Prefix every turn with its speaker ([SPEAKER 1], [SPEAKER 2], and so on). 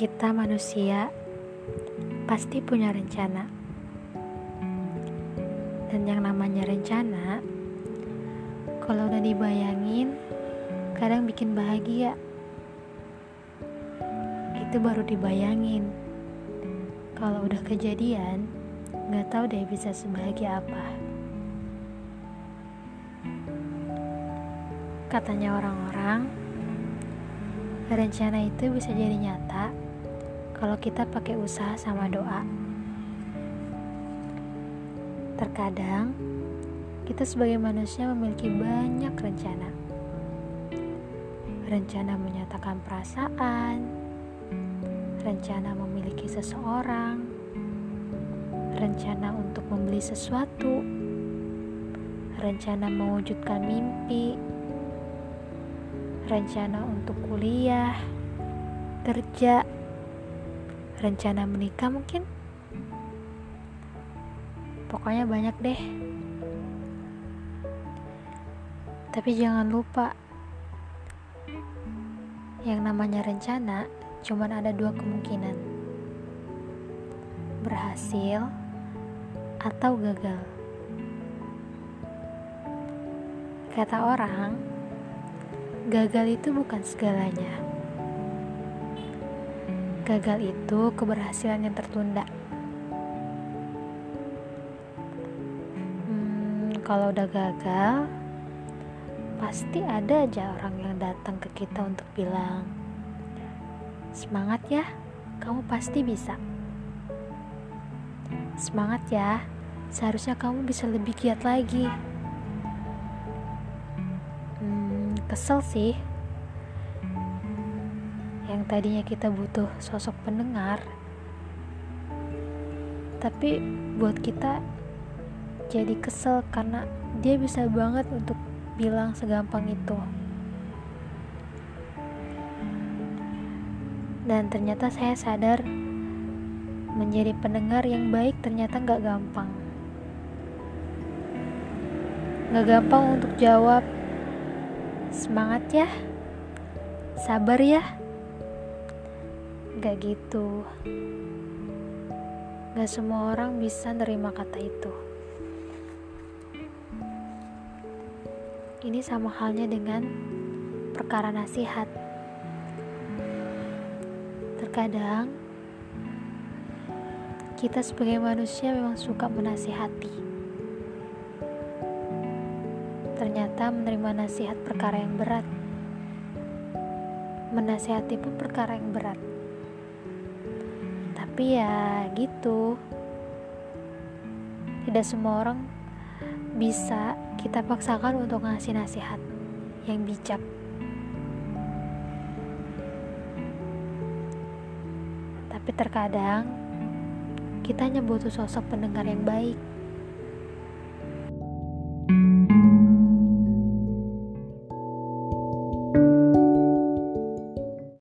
[SPEAKER 1] Kita manusia pasti punya rencana. Dan yang namanya rencana, kalau udah dibayangin, kadang bikin bahagia. Itu baru dibayangin. Kalau udah kejadian, nggak tahu deh bisa sebahagia apa. Katanya orang-orang, rencana itu bisa jadi nyata kalau kita pakai usaha sama doa. Terkadang kita sebagai manusia memiliki banyak rencana. Rencana menyatakan perasaan, rencana memiliki seseorang, rencana untuk membeli sesuatu, rencana mewujudkan mimpi, rencana untuk kuliah, kerja, rencana menikah mungkin. Pokoknya banyak deh. Tapi jangan lupa, yang namanya rencana cuma ada dua kemungkinan. Berhasil atau gagal. Kata orang, gagal itu bukan segalanya. Gagal itu keberhasilan yang tertunda. Hmm, kalau udah gagal, pasti ada aja orang yang datang ke kita untuk bilang, "Semangat ya, kamu pasti bisa." Semangat ya, seharusnya kamu bisa lebih giat lagi. Hmm, kesel sih. Yang tadinya kita butuh sosok pendengar, tapi buat kita jadi kesel karena dia bisa banget untuk bilang segampang itu. Dan ternyata saya sadar menjadi pendengar yang baik ternyata gak gampang. Gak gampang untuk jawab semangat ya, sabar ya. Gak gitu. Gak semua orang bisa nerima kata itu. Ini sama halnya dengan perkara nasihat. Terkadang kita sebagai manusia memang suka menasihati. Ternyata menerima nasihat perkara yang berat. Menasihati pun perkara yang berat. Tapi ya gitu. Tidak semua orang bisa kita paksakan untuk ngasih nasihat yang bijak. Tapi terkadang kita hanya butuh sosok pendengar yang baik.